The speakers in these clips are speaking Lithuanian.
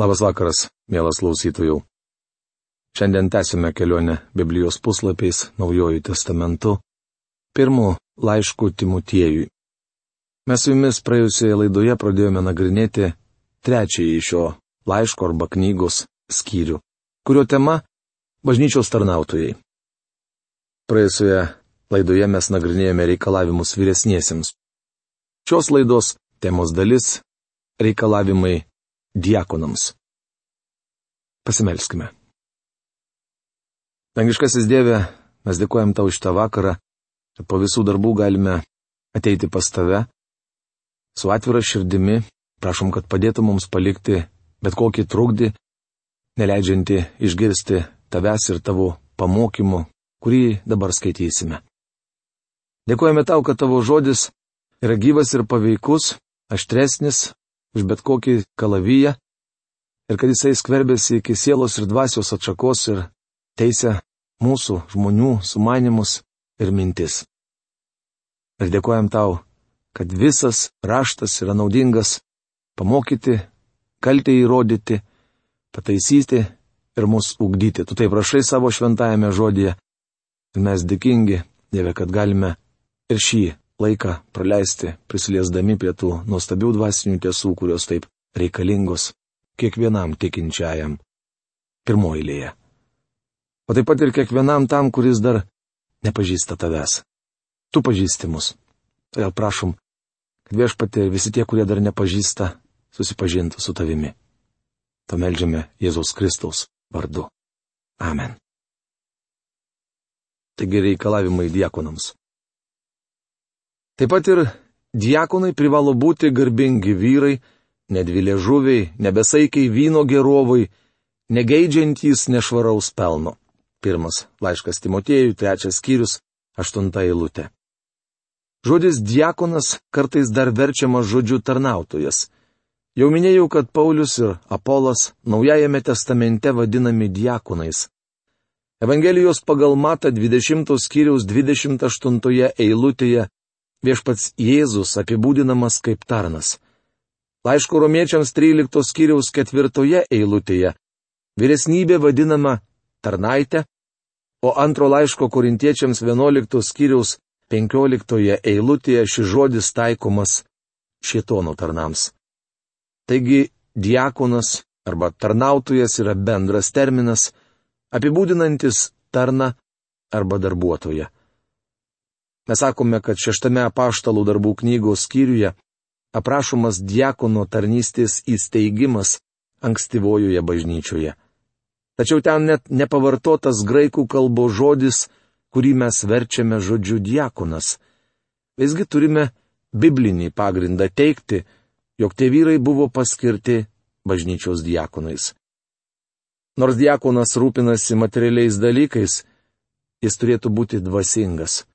Labas vakaras, mielas klausytojų. Šiandien tęsime kelionę Biblijos puslapiais Naujojų testamentu, pirmų laiškų Timutiejui. Mes su jumis praėjusioje laidoje pradėjome nagrinėti trečiąjį šio laiško arba knygos skyrių, kurio tema - bažnyčios tarnautojai. Praėjusioje laidoje mes nagrinėjome reikalavimus vyresniesiems. Šios laidos temos dalis - reikalavimai diakonams. Pasimelskime. Dangiškasis Dieve, mes dėkojam tau iš tą vakarą, kad po visų darbų galime ateiti pas tave. Su atvira širdimi prašom, kad padėtų mums palikti bet kokį trukdį, neleidžianti išgirsti tavęs ir tavo pamokymų, kurį dabar skaitysime. Dėkojame tau, kad tavo žodis yra gyvas ir paveikus, aštresnis už bet kokį kalaviją ir kad jisai skverbėsi iki sielos ir dvasios atšakos ir teisė mūsų žmonių sumanimus ir mintis. Ir dėkojam tau, kad visas raštas yra naudingas pamokyti, kaltę įrodyti, pataisyti ir mus ugdyti. Tu tai prašai savo šventajame žodėje. Ir mes dėkingi, Dieve, kad galime ir šį laiką praleisti prisiliesdami prie tų nuostabių dvasinių tiesų, kurios taip reikalingos kiekvienam tikinčiajam pirmoilėje. O taip pat ir kiekvienam tam, kuris dar nepažįsta tavęs. Tu pažįsti mus. Todėl prašom, kad viešpatė ir visi tie, kurie dar nepažįsta, susipažintų su tavimi. To melžiame Jėzaus Kristaus vardu. Amen. Taigi reikalavimai diekonams. Taip pat ir diakonai privalo būti garbingi vyrai, nedvilė žuviai, nebesaikiai vyno gerovai, negeidžiantys nešvaraus pelno. Pirmas laiškas Timotėjui, trečias skyrius, aštunta eilutė. Žodis diakonas kartais dar verčiamas žodžiu tarnautojas. Jau minėjau, kad Paulius ir Apolas Naujajame testamente vadinami diakonais. Evangelijos pagal Mata 20 skyriaus 28 eilutėje viešpats Jėzus apibūdinamas kaip tarnas. Laiško romiečiams 13 skyriaus ketvirtoje eilutėje vyresnybė vadinama tarnaitė, o antro laiško korintiečiams 11 skyriaus 15 eilutėje šis žodis taikomas šietono tarnams. Taigi, diakonas arba tarnautojas yra bendras terminas, apibūdinantis tarną arba darbuotoją. Mes sakome, kad šeštame apaštalų darbų knygos skyriuje aprašomas diakono tarnystės įsteigimas ankstyvojoje bažnyčioje. Tačiau ten net nepavartotas graikų kalbos žodis, kurį mes verčiame žodžiu diakonas. Visgi turime biblinį pagrindą teikti, jog tie vyrai buvo paskirti bažnyčios diakonais. Nors diakonas rūpinasi materialiais dalykais, jis turėtų būti dvasingas.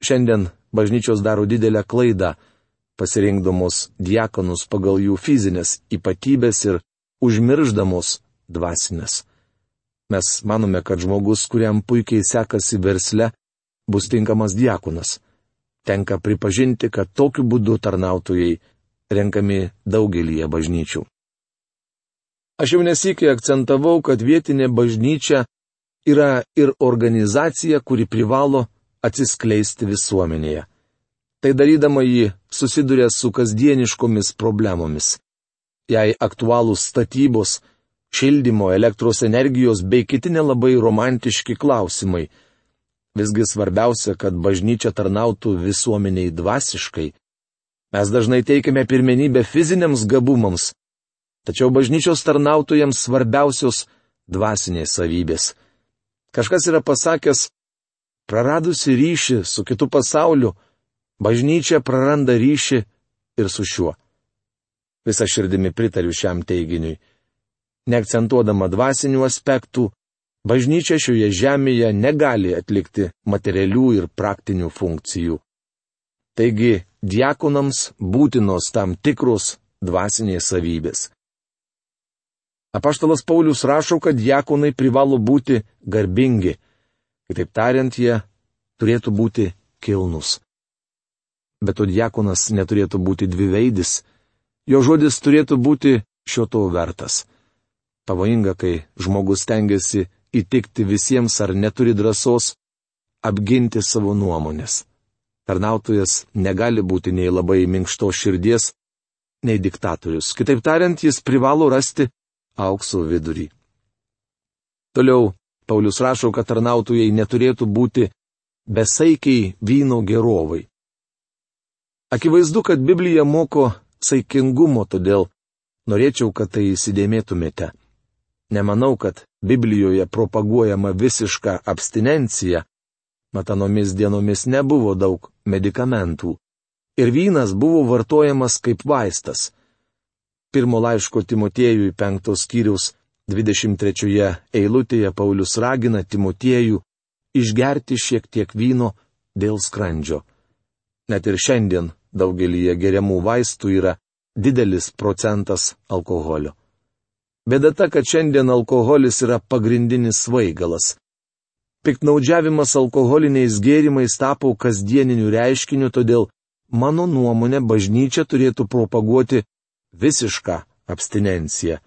Šiandien bažnyčios daro didelę klaidą, pasirinkdamos diakonus pagal jų fizinės ypatybės ir užmirždamos dvasinės. Mes manome, kad žmogus, kuriam puikiai sekasi versle, bus tinkamas diakonas. Tenka pripažinti, kad tokiu būdu tarnautojai renkami daugelįje bažnyčių. Aš jau nesikiai akcentavau, kad vietinė bažnyčia yra ir organizacija, kuri privalo atsiskleisti visuomenėje. Tai darydama ji susiduria su kasdieniškomis problemomis. Jei aktualūs statybos, šildymo, elektros energijos bei kiti nelabai romantiški klausimai. Visgi svarbiausia, kad bažnyčia tarnautų visuomeniai dvasiškai. Mes dažnai teikiame pirmenybę fiziniams gabumams, tačiau bažnyčios tarnautojams svarbiausios dvasinės savybės. Kažkas yra pasakęs, Praradusi ryšį su kitu pasauliu, bažnyčia praranda ryšį ir su šiuo. Visa širdimi pritariu šiam teiginiui. Neakcentuodama dvasinių aspektų, bažnyčia šioje žemėje negali atlikti materialių ir praktinių funkcijų. Taigi, diakonams būtinos tam tikros dvasinės savybės. Apaštalas Paulius rašo, kad diakonai privalo būti garbingi Kitaip tariant, jie turėtų būti kilnus. Bet to diakonas neturėtų būti dviveidis, jo žodis turėtų būti šio to vertas. Pavojinga, kai žmogus tengiasi įtikti visiems ar neturi drąsos apginti savo nuomonės. Tarnautojas negali būti nei labai minkšto širdies, nei diktatorius. Kitaip tariant, jis privalo rasti aukso vidurį. Toliau Paulius rašo, kad tarnautojai neturėtų būti besaikiai vyno gerovai. Akivaizdu, kad Biblija moko saikingumo, todėl norėčiau, kad tai įsidėmėtumėte. Nemanau, kad Biblijoje propaguojama visiška abstinencija, matanomis dienomis nebuvo daug medikamentų ir vynas buvo vartojamas kaip vaistas. Pirmo laiško Timotiejui penktos skyriaus 23 eilutėje Paulius ragina Timotiejų išgerti šiek tiek vyno dėl skrandžio. Net ir šiandien daugelį geriamų vaistų yra didelis procentas alkoholio. Bėda ta, kad šiandien alkoholis yra pagrindinis svaigalas. Piktnaudžiavimas alkoholiniais gėrimais tapo kasdieniniu reiškiniu, todėl mano nuomonė bažnyčia turėtų propaguoti visišką abstinenciją.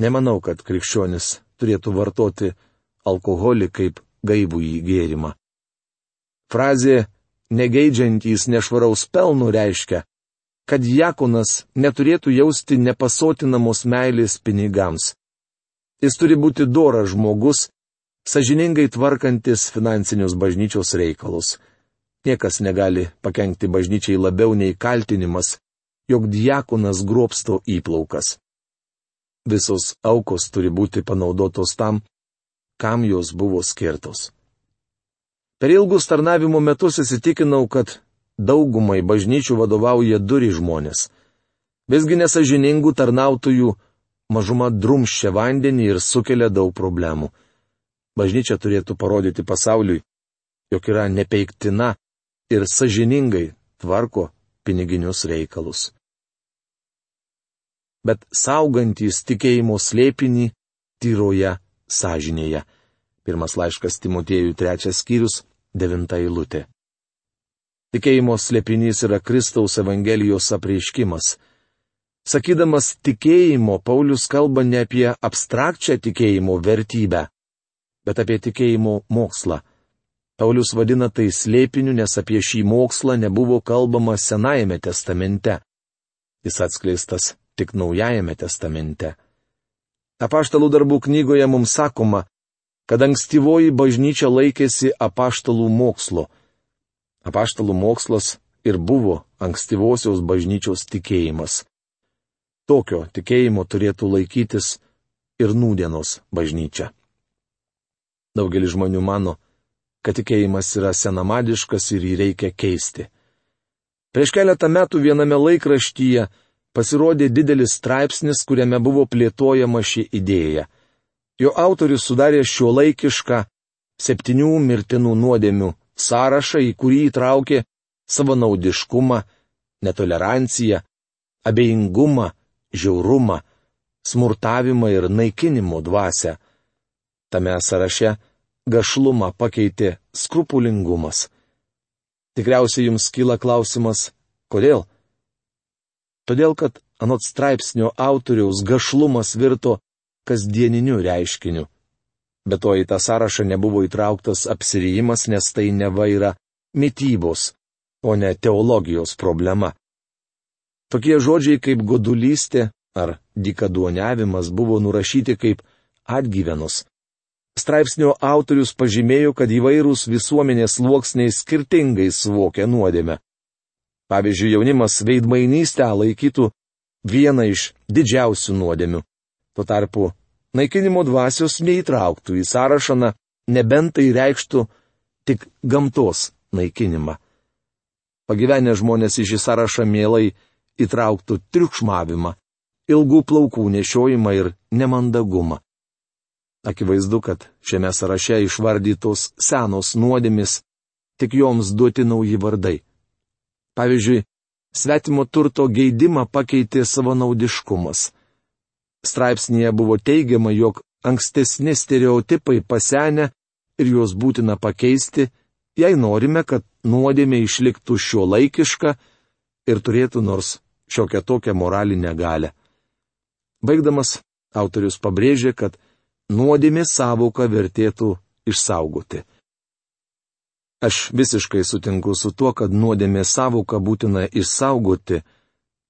Nemanau, kad krikščionis turėtų vartoti alkoholį kaip gaivų į gėrimą. Frazė negeidžiantys nešvaraus pelno reiškia, kad Jakonas neturėtų jausti nepasotinamos meilės pinigams. Jis turi būti doras žmogus, sažiningai tvarkantis finansinius bažnyčios reikalus. Niekas negali pakengti bažnyčiai labiau nei kaltinimas, jog diakonas grobsto įplaukas. Visos aukos turi būti panaudotos tam, kam jos buvo skirtos. Per ilgus tarnavimo metus įsitikinau, kad daugumai bažnyčių vadovauja duri žmonės. Visgi nesažiningų tarnautojų mažuma drumščia vandenį ir sukelia daug problemų. Bažnyčia turėtų parodyti pasauliui, jog yra nepeiktina ir sažiningai tvarko piniginius reikalus. Bet saugantys tikėjimo slėpinį tyroje sąžinėje. Pirmas laiškas Timotiejų trečias skyrius, devinta eilutė. Tikėjimo slėpinys yra Kristaus Evangelijos apreiškimas. Sakydamas tikėjimo, Paulius kalba ne apie abstrakčią tikėjimo vertybę, bet apie tikėjimo mokslą. Paulius vadina tai slėpiniu, nes apie šį mokslą nebuvo kalbama Senajame testamente. Jis atskleistas tik Naujajame testamente. Apaštalų darbų knygoje mums sakoma, kad ankstyvoji bažnyčia laikėsi apaštalų mokslo. Apaštalų mokslas ir buvo ankstyvosios bažnyčios tikėjimas. Tokio tikėjimo turėtų laikytis ir nūdienos bažnyčia. Daugelis žmonių mano, kad tikėjimas yra senamadiškas ir jį reikia keisti. Prieš keletą metų viename laikraštyje pasirodė didelis straipsnis, kuriame buvo plėtojama ši idėja. Jo autorius sudarė šio laikišką septynių mirtinų nuodėmių sąrašą, į kurį įtraukė savanaudiškumą, netoleranciją, abejingumą, žiaurumą, smurtavimą ir naikinimo dvasę. Tame sąraše gašlumą pakeitė skrupulingumas. Tikriausiai jums kyla klausimas, kodėl? Todėl, kad anot straipsnio autoriaus gašlumas virto kasdieniniu reiškiniu. Be to į tą sąrašą nebuvo įtrauktas apsirijimas, nes tai neva yra mytybos, o ne teologijos problema. Tokie žodžiai kaip godulystė ar dikaduoniavimas buvo nurašyti kaip atgyvenus. Straipsnio autorius pažymėjo, kad įvairūs visuomenės sluoksniai skirtingai suvokia nuodėmę. Pavyzdžiui, jaunimas veidmainystę laikytų vieną iš didžiausių nuodėmių. Tuo tarpu naikinimo dvasios neįtrauktų į sąrašą, nebent tai reikštų tik gamtos naikinimą. Pagyvenę žmonės į šį sąrašą mielai įtrauktų triukšmavimą, ilgų plaukų nešiojimą ir nemandagumą. Akivaizdu, kad šiame sąraše išvardytos senos nuodėmis, tik joms duoti nauji vardai. Pavyzdžiui, svetimo turto geidimą pakeitė savanaudiškumas. Straipsnėje buvo teigiama, jog ankstesni stereotipai pasenę ir juos būtina pakeisti, jei norime, kad nuodėmė išliktų šio laikiška ir turėtų nors šiokią tokią moralinę galę. Baigdamas autorius pabrėžė, kad nuodėmė savoką vertėtų išsaugoti. Aš visiškai sutinku su tuo, kad nuodėmė savoką būtina išsaugoti,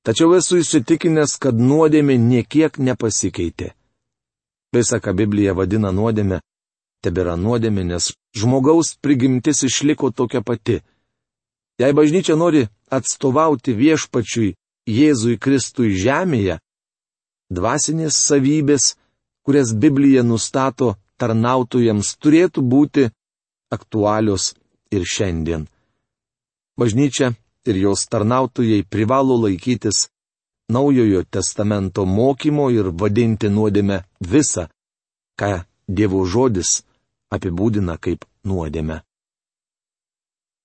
tačiau esu įsitikinęs, kad nuodėmė niekiek nepasikeitė. Visa, ką Biblija vadina nuodėmė, tebėra nuodėmė, nes žmogaus prigimtis išliko tokia pati. Jei bažnyčia nori atstovauti viešpačiui Jėzui Kristui žemėje, dvasinės savybės, kurias Biblija nustato tarnautojams, turėtų būti aktualios ir šiandien. Bažnyčia ir jos tarnautojai privalo laikytis Naujojo testamento mokymo ir vadinti nuodėmę visą, ką Dievo žodis apibūdina kaip nuodėmę.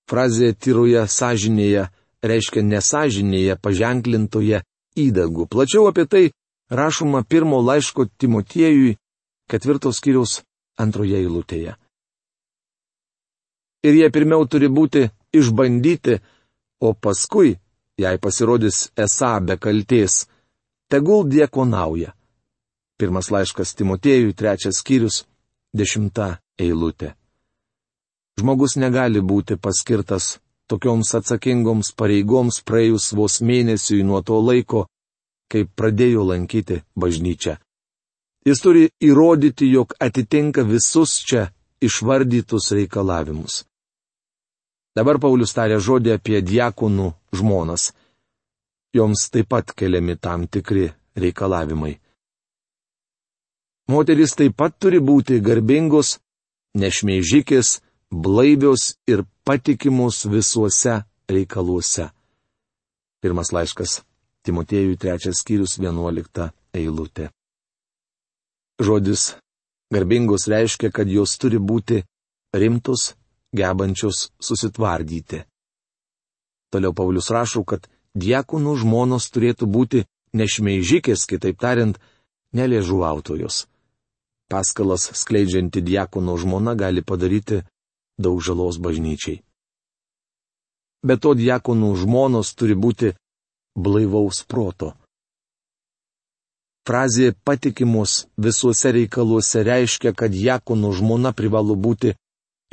Frazė tyroje sąžinėje reiškia nesažinėje paženklintoje įdagų. Plačiau apie tai rašoma pirmo laiško Timotiejui ketvirtos kiriaus antroje eilutėje. Ir jie pirmiau turi būti išbandyti, o paskui, jei pasirodys esą be kalties, tegul diekonauja. Pirmas laiškas Timotiejui, trečias skyrius, dešimta eilutė. Žmogus negali būti paskirtas tokioms atsakingoms pareigoms praėjus vos mėnesiui nuo to laiko, kai pradėjo lankyti bažnyčią. Jis turi įrodyti, jog atitinka visus čia išvardytus reikalavimus. Dabar Paulius tarė žodį apie diakonų žmonas. Joms taip pat keliami tam tikri reikalavimai. Moteris taip pat turi būti garbingos, nešmeižikės, blaivios ir patikimos visuose reikaluose. Pirmas laiškas Timotiejui trečias skyrius vienuolikta eilutė. Žodis garbingos reiškia, kad jos turi būti rimtos, gebančios susitvardyti. Toliau Paulius rašo, kad diekonų žmonos turėtų būti nešmeižikės, kitaip tariant, neliežuvautojos. Paskalas skleidžianti diekonų žmona gali padaryti daug žalos bažnyčiai. Be to diekonų žmonos turi būti blaivaus proto. Frazė patikimos visuose reikaluose reiškia, kad Jakono žmona privalo būti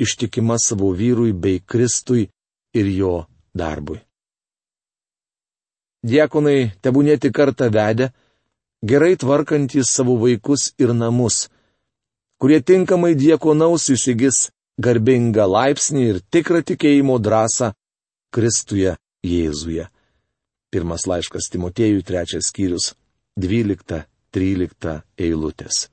ištikima savo vyrui bei Kristui ir jo darbui. Diekonai tebūnėti kartą vedę, gerai tvarkantys savo vaikus ir namus, kurie tinkamai diekonaus įsigis garbingą laipsnį ir tikrą tikėjimo drąsą Kristuje Jėzuje. Pirmas laiškas Timotėjui, trečias skyrius, 12-13 eilutės.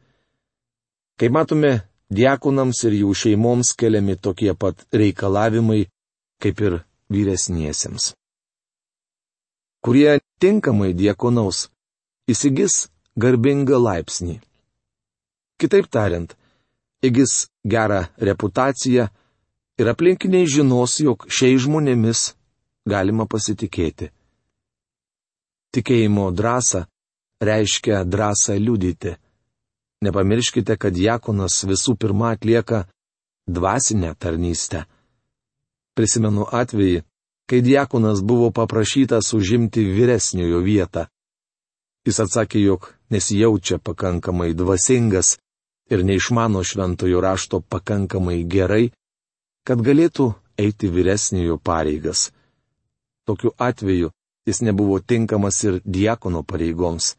Kaip matome, diakonams ir jų šeimoms keliami tokie pat reikalavimai kaip ir vyresniesiems. Kurie tinkamai diakonaus įsigis garbingą laipsnį. Kitaip tariant, įgis gerą reputaciją ir aplinkiniai žinos, jog šiais žmonėmis galima pasitikėti. Tikėjimo drąsa reiškia drąsą liudyti. Nepamirškite, kad Jakonas visų pirma atlieka dvasinę tarnystę. Prisimenu atvejį, kai Diakonas buvo paprašytas užimti vyresniojo vietą. Jis atsakė, jog nesijaučia pakankamai dvasingas ir neišmano šventojo rašto pakankamai gerai, kad galėtų eiti vyresniojo pareigas. Tokiu atveju jis nebuvo tinkamas ir diakono pareigoms.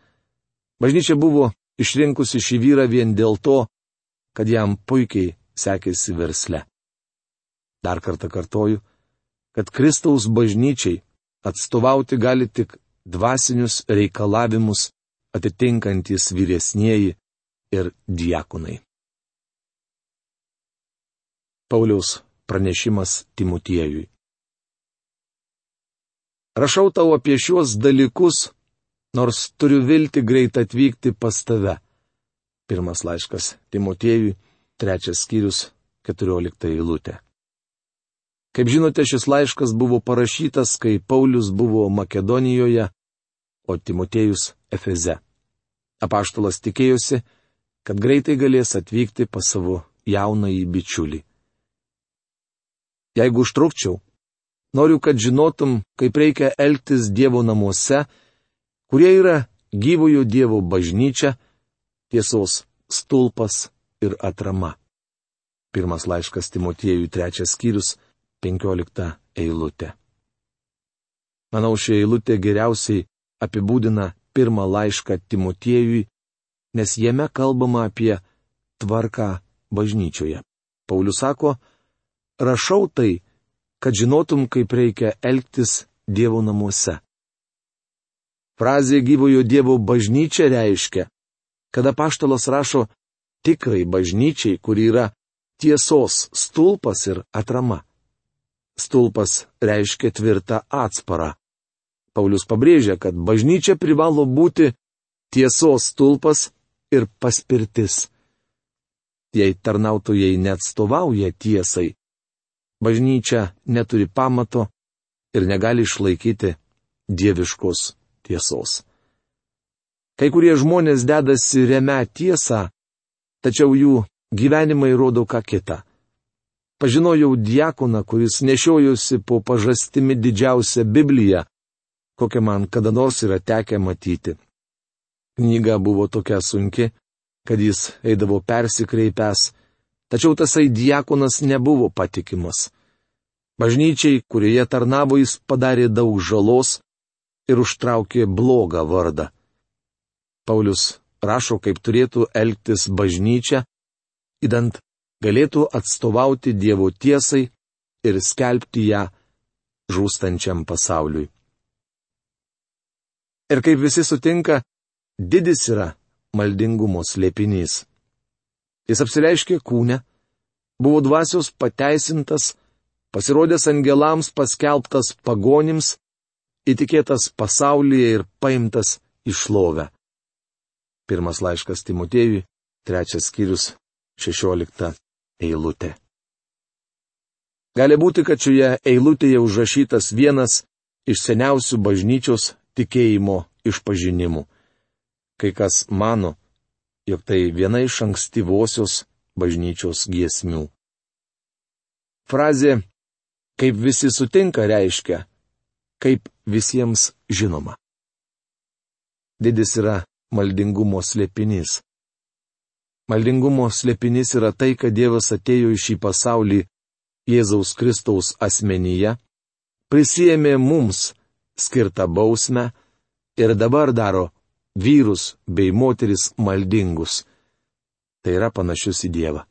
Bažnyčia buvo išrinkusi šį vyrą vien dėl to, kad jam puikiai sekėsi versle. Dar kartą kartoju, kad Kristaus bažnyčiai atstovauti gali tik dvasinius reikalavimus atitinkantis vyresnieji ir diakonai. Pauliaus pranešimas Timotiejui. Rašau tau apie šiuos dalykus, nors turiu vilti greit atvykti pas tave. Pirmas laiškas Timotiejui, trečias skyrius, keturiolikta eilutė. Kaip žinote, šis laiškas buvo parašytas, kai Paulius buvo Makedonijoje, o Timotiejus Efeze. Apaštalas tikėjosi, kad greitai galės atvykti pas savo jaunąjį bičiulį. Jeigu užtrukčiau, Noriu, kad žinotum, kaip reikia elgtis Dievo namuose, kurie yra gyvojo Dievo bažnyčia, tiesos stulpas ir atrama. Pirmas laiškas Timotiejui trečias skyrius, penkiolikta eilutė. Manau, ši eilutė geriausiai apibūdina pirmą laišką Timotiejui, nes jame kalbama apie tvarką bažnyčioje. Paulius sako, rašau tai, kad žinotum, kaip reikia elgtis Dievo namuose. Frazė gyvojo Dievo bažnyčia reiškia, kada paštalas rašo tikrai bažnyčiai, kur yra tiesos stulpas ir atrama. Stulpas reiškia tvirtą atsparą. Paulius pabrėžia, kad bažnyčia privalo būti tiesos stulpas ir paspirtis. Jei tarnautojai neatstovauja tiesai, bažnyčia neturi pamato ir negali išlaikyti dieviškos tiesos. Kai kurie žmonės dedasi remia tiesą, tačiau jų gyvenimai rodo ką kitą. Pažinojau diakoną, kuris nešiojusi po pažastimi didžiausią Bibliją, kokią man kada nors yra tekę matyti. Knyga buvo tokia sunki, kad jis eidavo persikreipęs, tačiau tasai diakonas nebuvo patikimas. Bažnyčiai, kurioje tarnavo jis padarė daug žalos ir užtraukė blogą vardą. Paulius rašo, kaip turėtų elgtis bažnyčia, įdant galėtų atstovauti Dievo tiesai ir skelbti ją žūstančiam pasauliui. Ir kaip visi sutinka, didis yra maldingumo slėpinys. Jis apsireiškė kūne, buvo dvasios pateisintas, pasirodęs angelams paskelbtas pagonims, įtikėtas pasaulyje ir paimtas išlovę. Pirmas laiškas Timotėjui, trečias skyrius, šešiolikta eilutė. Gali būti, kad šioje eilutėje užrašytas vienas iš seniausių bažnyčios tikėjimo išpažinimų. Kai kas mano, jog tai viena iš ankstyvosios bažnyčios giesmių. Frazė, kaip visi sutinka, reiškia, kaip visiems žinoma. Didis yra maldingumo slėpinys. Maldingumo slėpinys yra tai, kad Dievas atėjo į šį pasaulį Jėzaus Kristaus asmenyje, prisijėmė mums skirtą bausmę ir dabar daro vyrus bei moteris maldingus. Tai yra panašius į Dievą.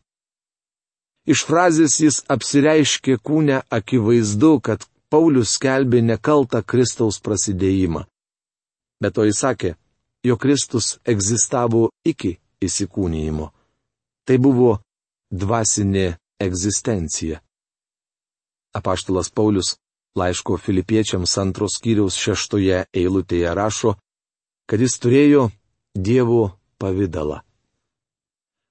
Iš frazės jis apsireiškė kūne akivaizdu, kad Paulius skelbė nekaltą Kristaus prasidėjimą. Bet to jis sakė, jo Kristus egzistavo iki įsikūnyjimo. Tai buvo dvasinė egzistencija. Apaštalas Paulius laiško filipiečiams antros skyriaus šeštoje eilutėje rašo, kad jis turėjo Dievo pavydalą.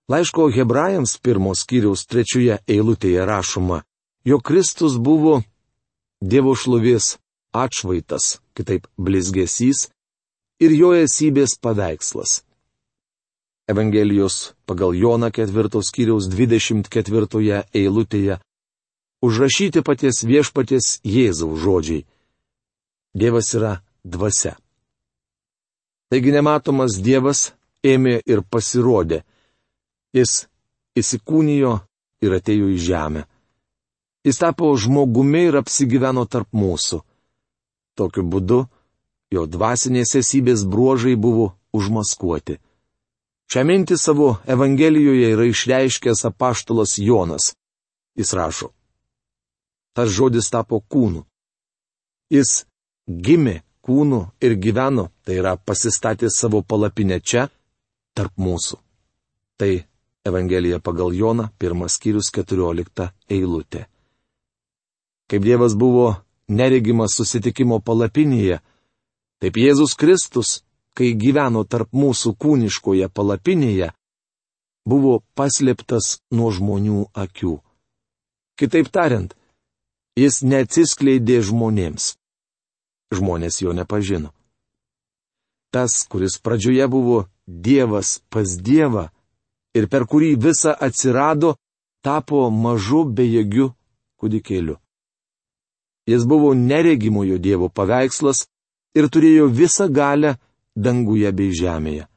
Laiško hebrajams pirmos skyriaus trečioje eilutėje rašoma, jog Kristus buvo Dievo šlovės atšvaitas, kitaip blizgesys ir jo esybės paveikslas. Evangelijos pagal Joną ketvirtos kiriaus 24 eilutėje užrašyti paties viešpaties Jėzaus žodžiai. Dievas yra dvasia. Taigi nematomas Dievas ėmė ir pasirodė. Jis įsikūnijo ir atėjo į žemę. Jis tapo žmogumi ir apsigyveno tarp mūsų. Tokiu būdu jo dvasinės esybės bruožai buvo užmaskuoti. Šią mintį savo Evangelijoje yra išreiškęs apaštalas Jonas. Jis rašo. Tas žodis tapo kūnu. Jis gimė kūnu ir gyveno, tai yra pasistatė savo palapinę čia, tarp mūsų. Tai Evangelija pagal Joną, pirmas skyrius, keturiolikta eilutė kaip Dievas buvo neregimas susitikimo palapinėje, taip Jėzus Kristus, kai gyveno tarp mūsų kūniškoje palapinėje, buvo paslėptas nuo žmonių akių. Kitaip tariant, jis neatsiskleidė žmonėms. Žmonės jo nepažino. Tas, kuris pradžioje buvo Dievas pas Dievą ir per kurį visa atsirado, tapo mažu bejėgiu kūdikėliu. Jis buvo neregimojo Dievo paveikslas ir turėjo visą galę danguje bei žemėje.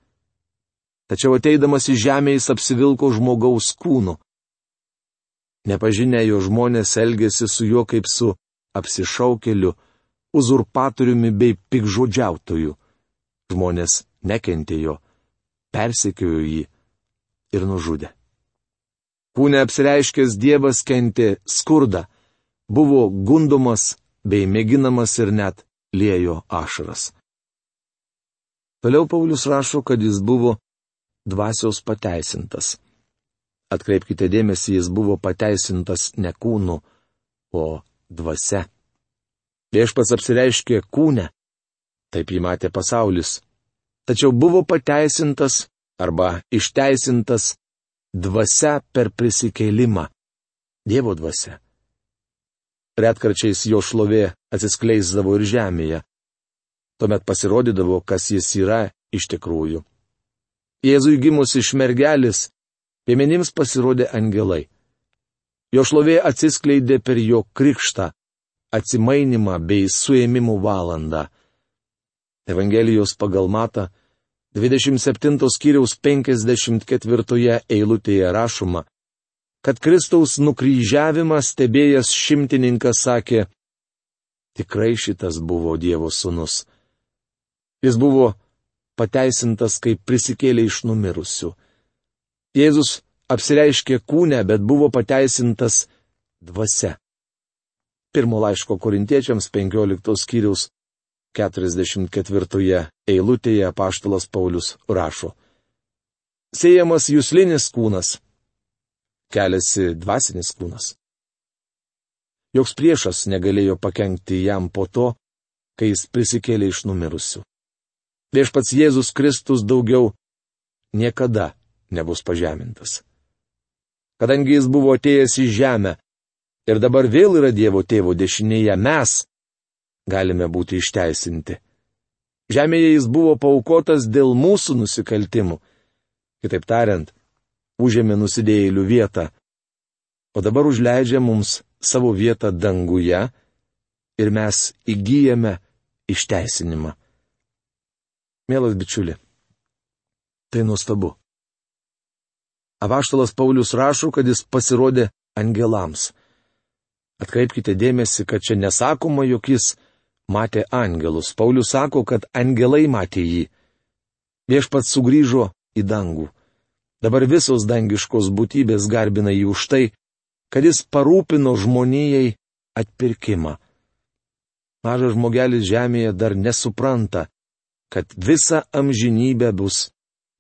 tačiau ateidamas į žemę jis apsivilko žmogaus kūnu. Nepažinę jo žmonės elgėsi su juo kaip su apsišaukeliu, uzurpatoriumi bei pikžodžiautoju. Žmonės nekentė jo, persekiojo jį ir nužudė. Kūne apsireiškęs Dievas kentė skurdą, buvo gundomas bei mėginamas ir net liejo ašaras. Toliau Paulius rašo, kad jis buvo dvasios pateisintas. Atkreipkite dėmesį, jis buvo pateisintas ne kūnu, o dvasia. Viešpas apsireiškė kūne, taip jį matė pasaulis, tačiau buvo pateisintas arba išteisintas dvasia per prisikeilimą. Dievo dvasia. Retkarčiais jo šlovė atsiskleisdavo ir žemėje. Tuomet pasirodydavo, kas jis yra iš tikrųjų. Jėzui gimus iš mergelis, piemenims pasirodė angelai. Jo šlovė atsiskleidė per jo krikštą, atsimainimą bei suėmimų valandą. Evangelijos pagal matą 27 skyriaus 54 eilutėje rašoma, kad Kristaus nukryžiavimą stebėjęs šimtininkas sakė, tikrai šitas buvo Dievo sūnus. Jis buvo pateisintas, kaip prisikėlė iš numirusių. Jėzus apsireiškė kūne, bet buvo pateisintas dvasia. Pirmo laiško korintiečiams 15 skyriaus 44 eilutėje paštalas Paulius rašo. Sėjamas jūslinis kūnas. Keliasi dvasinis kūnas. Joks priešas negalėjo pakengti jam po to, kai jis prisikėlė iš numirusių. Viešpats Jėzus Kristus daugiau niekada nebus pažemintas. Kadangi jis buvo atėjęs į žemę ir dabar vėl yra Dievo tėvo dešinėje, mes, galime būti išteisinti. Žemėje jis buvo paukotas dėl mūsų nusikaltimų. Kitaip tariant, užėmė nusidėjėlių vietą, o dabar užleidžia mums savo vietą danguje ir mes įgyjame išteisinimą. Mielas bičiuli, tai nuostabu. Avaštalas Paulius rašo, kad jis pasirodė angelams. Atkreipkite dėmesį, kad čia nesakoma, jog jis matė angelus. Paulius sako, kad angelai matė jį. Viešpats sugrįžo į dangų. Dabar visos dangiškos būtybės garbina jį už tai, kad jis parūpino žmonijai atpirkimą. Mažas žmogelis žemėje dar nesupranta, kad visa amžinybė bus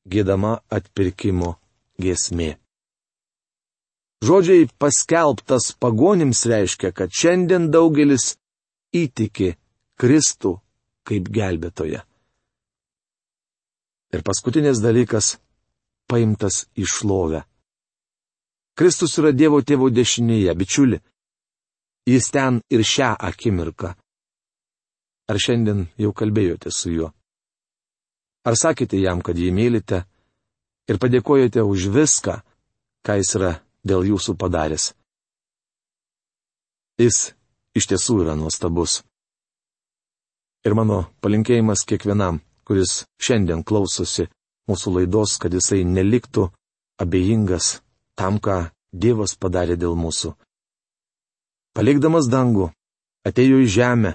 gėdama atpirkimo giesmė. Žodžiai paskelbtas pagonims reiškia, kad šiandien daugelis įtiki Kristų kaip gelbėtoje. Ir paskutinis dalykas - paimtas į šlovę. Kristus yra Dievo tėvo dešinėje, bičiuli. Jis ten ir šią akimirką. Ar šiandien jau kalbėjote su juo? Ar sakėte jam, kad jį mylite ir padėkojate už viską, ką jis yra dėl jūsų padaręs? Jis iš tiesų yra nuostabus. Ir mano palinkėjimas kiekvienam, kuris šiandien klausosi mūsų laidos, kad jisai neliktų abejingas tam, ką Dievas padarė dėl mūsų. Palikdamas dangų, atėjo į žemę,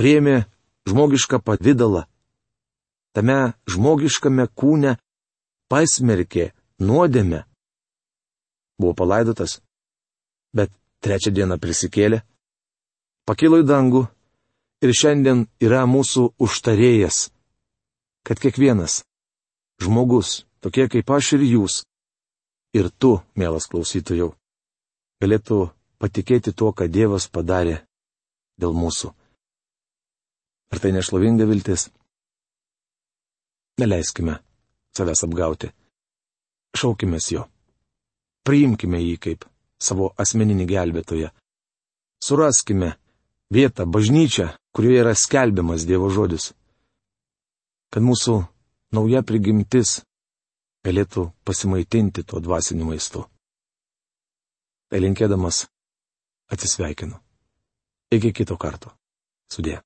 priemė žmogišką pavydalą, tame žmogiškame kūne pasmerkė nuodėmę. Buvo palaidotas, bet trečią dieną prisikėlė, pakilo į dangų ir šiandien yra mūsų užtarėjas, kad kiekvienas žmogus, tokie kaip aš ir jūs, ir tu, mielas klausytojau, galėtų patikėti tuo, ką Dievas padarė dėl mūsų. Ar tai nešlovinga viltis? Neleiskime savęs apgauti. Šaukime jo. Priimkime jį kaip savo asmeninį gelbėtoją. Suraskime vietą, bažnyčią, kurioje yra skelbiamas Dievo žodis. Kad mūsų nauja prigimtis galėtų pasimaitinti tuo dvasiniu maistu. Tai linkėdamas atsisveikinu. Iki kito karto. Sudė.